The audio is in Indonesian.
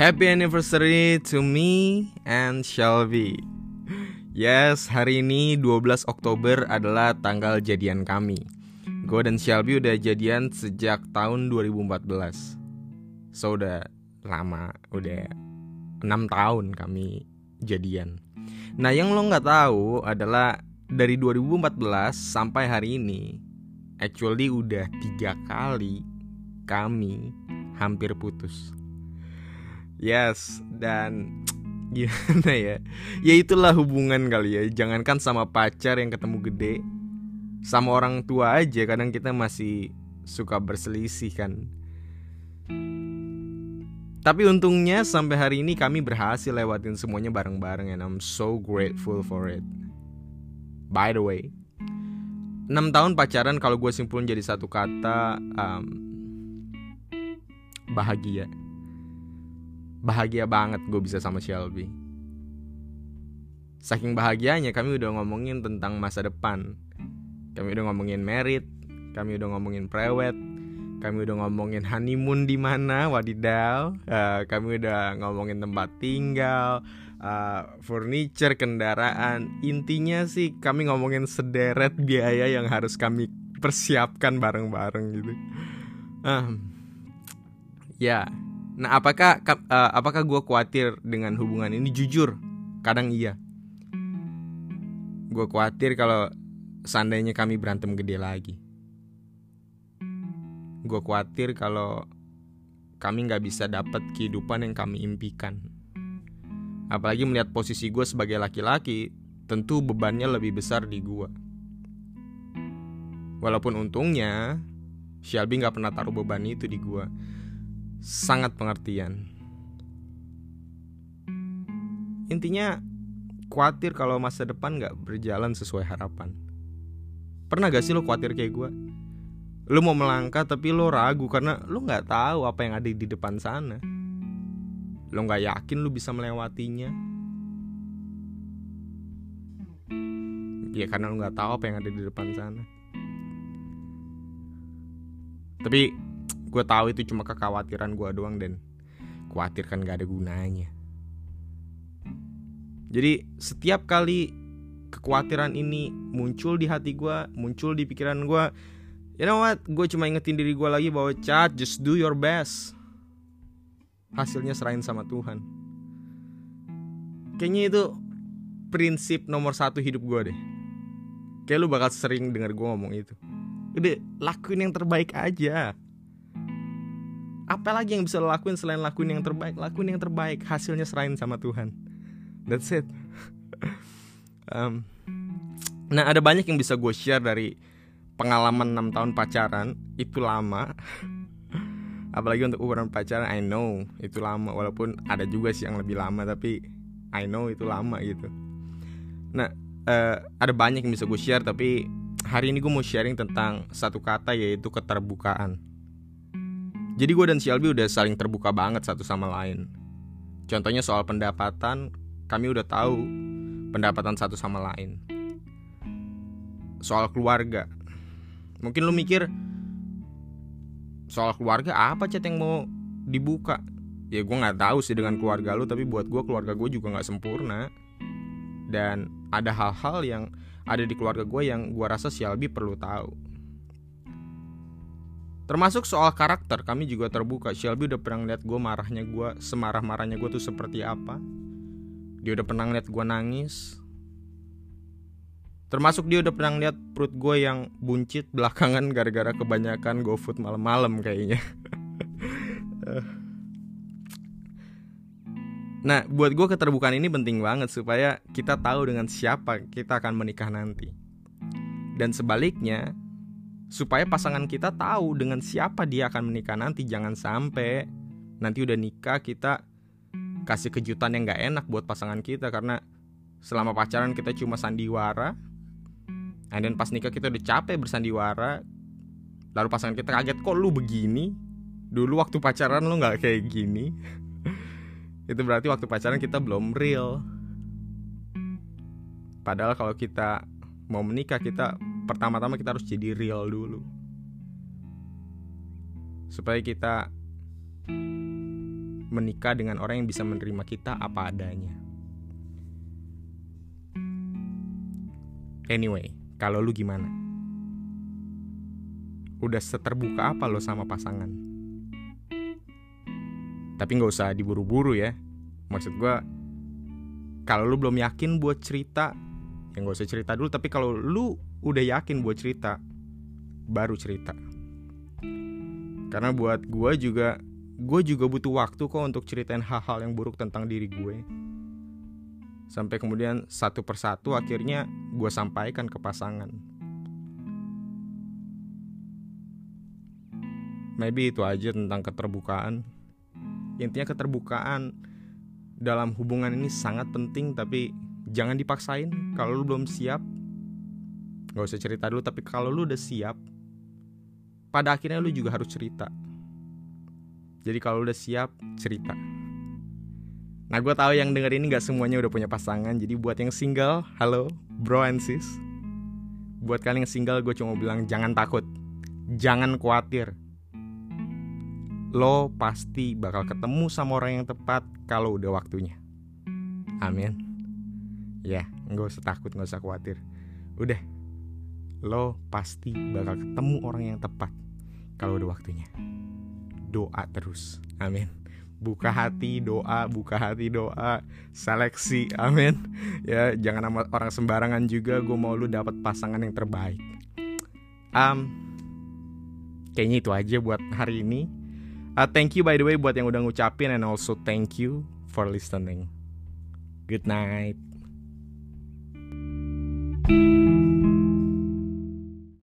Happy anniversary to me and Shelby. Yes, hari ini 12 Oktober adalah tanggal jadian kami. Gue dan Shelby udah jadian sejak tahun 2014. So udah lama, udah 6 tahun kami jadian. Nah yang lo nggak tahu adalah dari 2014 sampai hari ini, actually udah tiga kali kami hampir putus. Yes, dan gimana ya? Ya itulah hubungan kali ya. Jangankan sama pacar yang ketemu gede, sama orang tua aja kadang kita masih suka berselisih kan. Tapi untungnya sampai hari ini kami berhasil lewatin semuanya bareng-bareng and I'm so grateful for it. By the way, 6 tahun pacaran kalau gue simpulin jadi satu kata um, bahagia. Bahagia banget gue bisa sama Shelby. Saking bahagianya kami udah ngomongin tentang masa depan. Kami udah ngomongin merit, kami udah ngomongin prewed, kami udah ngomongin honeymoon di mana, wadidaw. Uh, kami udah ngomongin tempat tinggal, uh, furniture, kendaraan. Intinya sih kami ngomongin sederet biaya yang harus kami persiapkan bareng-bareng gitu. Uh, ya, nah apakah uh, apakah gue khawatir dengan hubungan ini? Jujur, kadang iya. Gue khawatir kalau seandainya kami berantem gede lagi gue khawatir kalau kami nggak bisa dapat kehidupan yang kami impikan. Apalagi melihat posisi gue sebagai laki-laki, tentu bebannya lebih besar di gue. Walaupun untungnya, Shelby nggak pernah taruh beban itu di gue. Sangat pengertian. Intinya, khawatir kalau masa depan nggak berjalan sesuai harapan. Pernah gak sih lo khawatir kayak gue? lu mau melangkah tapi lu ragu karena lu nggak tahu apa yang ada di depan sana lu nggak yakin lu bisa melewatinya ya karena lu nggak tahu apa yang ada di depan sana tapi gue tahu itu cuma kekhawatiran gue doang dan khawatir kan gak ada gunanya jadi setiap kali kekhawatiran ini muncul di hati gue muncul di pikiran gue You know what? Gue cuma ingetin diri gue lagi bahwa chat, just do your best. Hasilnya serahin sama Tuhan. Kayaknya itu prinsip nomor satu hidup gue deh. Kayak lu bakal sering dengar gue ngomong itu. Udah, lakuin yang terbaik aja. Apa lagi yang bisa lo lakuin selain lakuin yang terbaik? Lakuin yang terbaik, hasilnya serahin sama Tuhan. That's it. um, nah, ada banyak yang bisa gue share dari pengalaman 6 tahun pacaran itu lama apalagi untuk ukuran pacaran I know itu lama walaupun ada juga sih yang lebih lama tapi I know itu lama gitu nah uh, ada banyak yang bisa gue share tapi hari ini gue mau sharing tentang satu kata yaitu keterbukaan jadi gue dan Shelby udah saling terbuka banget satu sama lain contohnya soal pendapatan kami udah tahu pendapatan satu sama lain soal keluarga Mungkin lu mikir soal keluarga apa chat yang mau dibuka? Ya gue nggak tahu sih dengan keluarga lu, tapi buat gue keluarga gue juga nggak sempurna. Dan ada hal-hal yang ada di keluarga gue yang gue rasa si Albi perlu tahu. Termasuk soal karakter, kami juga terbuka. Shelby udah pernah lihat gue marahnya gue, semarah-marahnya gue tuh seperti apa. Dia udah pernah lihat gue nangis, Termasuk dia udah pernah lihat perut gue yang buncit belakangan gara-gara kebanyakan GoFood malam-malam kayaknya. nah, buat gue keterbukaan ini penting banget supaya kita tahu dengan siapa kita akan menikah nanti. Dan sebaliknya, supaya pasangan kita tahu dengan siapa dia akan menikah nanti. Jangan sampai nanti udah nikah kita kasih kejutan yang gak enak buat pasangan kita. Karena selama pacaran kita cuma sandiwara And then pas nikah kita udah capek bersandiwara Lalu pasangan kita kaget kok lu begini? Dulu waktu pacaran lu gak kayak gini. Itu berarti waktu pacaran kita belum real. Padahal kalau kita mau menikah kita Pertama-tama kita harus jadi real dulu Supaya kita menikah dengan orang yang bisa menerima kita apa adanya. Anyway, kalau lu gimana? Udah seterbuka apa lo sama pasangan? Tapi nggak usah diburu-buru ya. Maksud gue, kalau lu belum yakin buat cerita, ya nggak usah cerita dulu. Tapi kalau lu udah yakin buat cerita, baru cerita. Karena buat gue juga, gue juga butuh waktu kok untuk ceritain hal-hal yang buruk tentang diri gue sampai kemudian satu persatu akhirnya gue sampaikan ke pasangan. Maybe itu aja tentang keterbukaan. Intinya keterbukaan dalam hubungan ini sangat penting tapi jangan dipaksain. Kalau lu belum siap, gak usah cerita dulu. Tapi kalau lu udah siap, pada akhirnya lu juga harus cerita. Jadi kalau udah siap, cerita. Nah gue tahu yang denger ini gak semuanya udah punya pasangan Jadi buat yang single, halo bro and sis Buat kalian yang single gue cuma bilang jangan takut Jangan khawatir Lo pasti bakal ketemu sama orang yang tepat kalau udah waktunya Amin Ya gak usah takut gak usah khawatir. Udah Lo pasti bakal ketemu orang yang tepat kalau udah waktunya. Doa terus. Amin. Buka hati doa buka hati doa. Seleksi. Amin. Ya jangan sama orang sembarangan juga. Gue mau lu dapat pasangan yang terbaik. Um kayaknya itu aja buat hari ini. Uh, thank you by the way buat yang udah ngucapin. And also thank you for listening. Good night thank you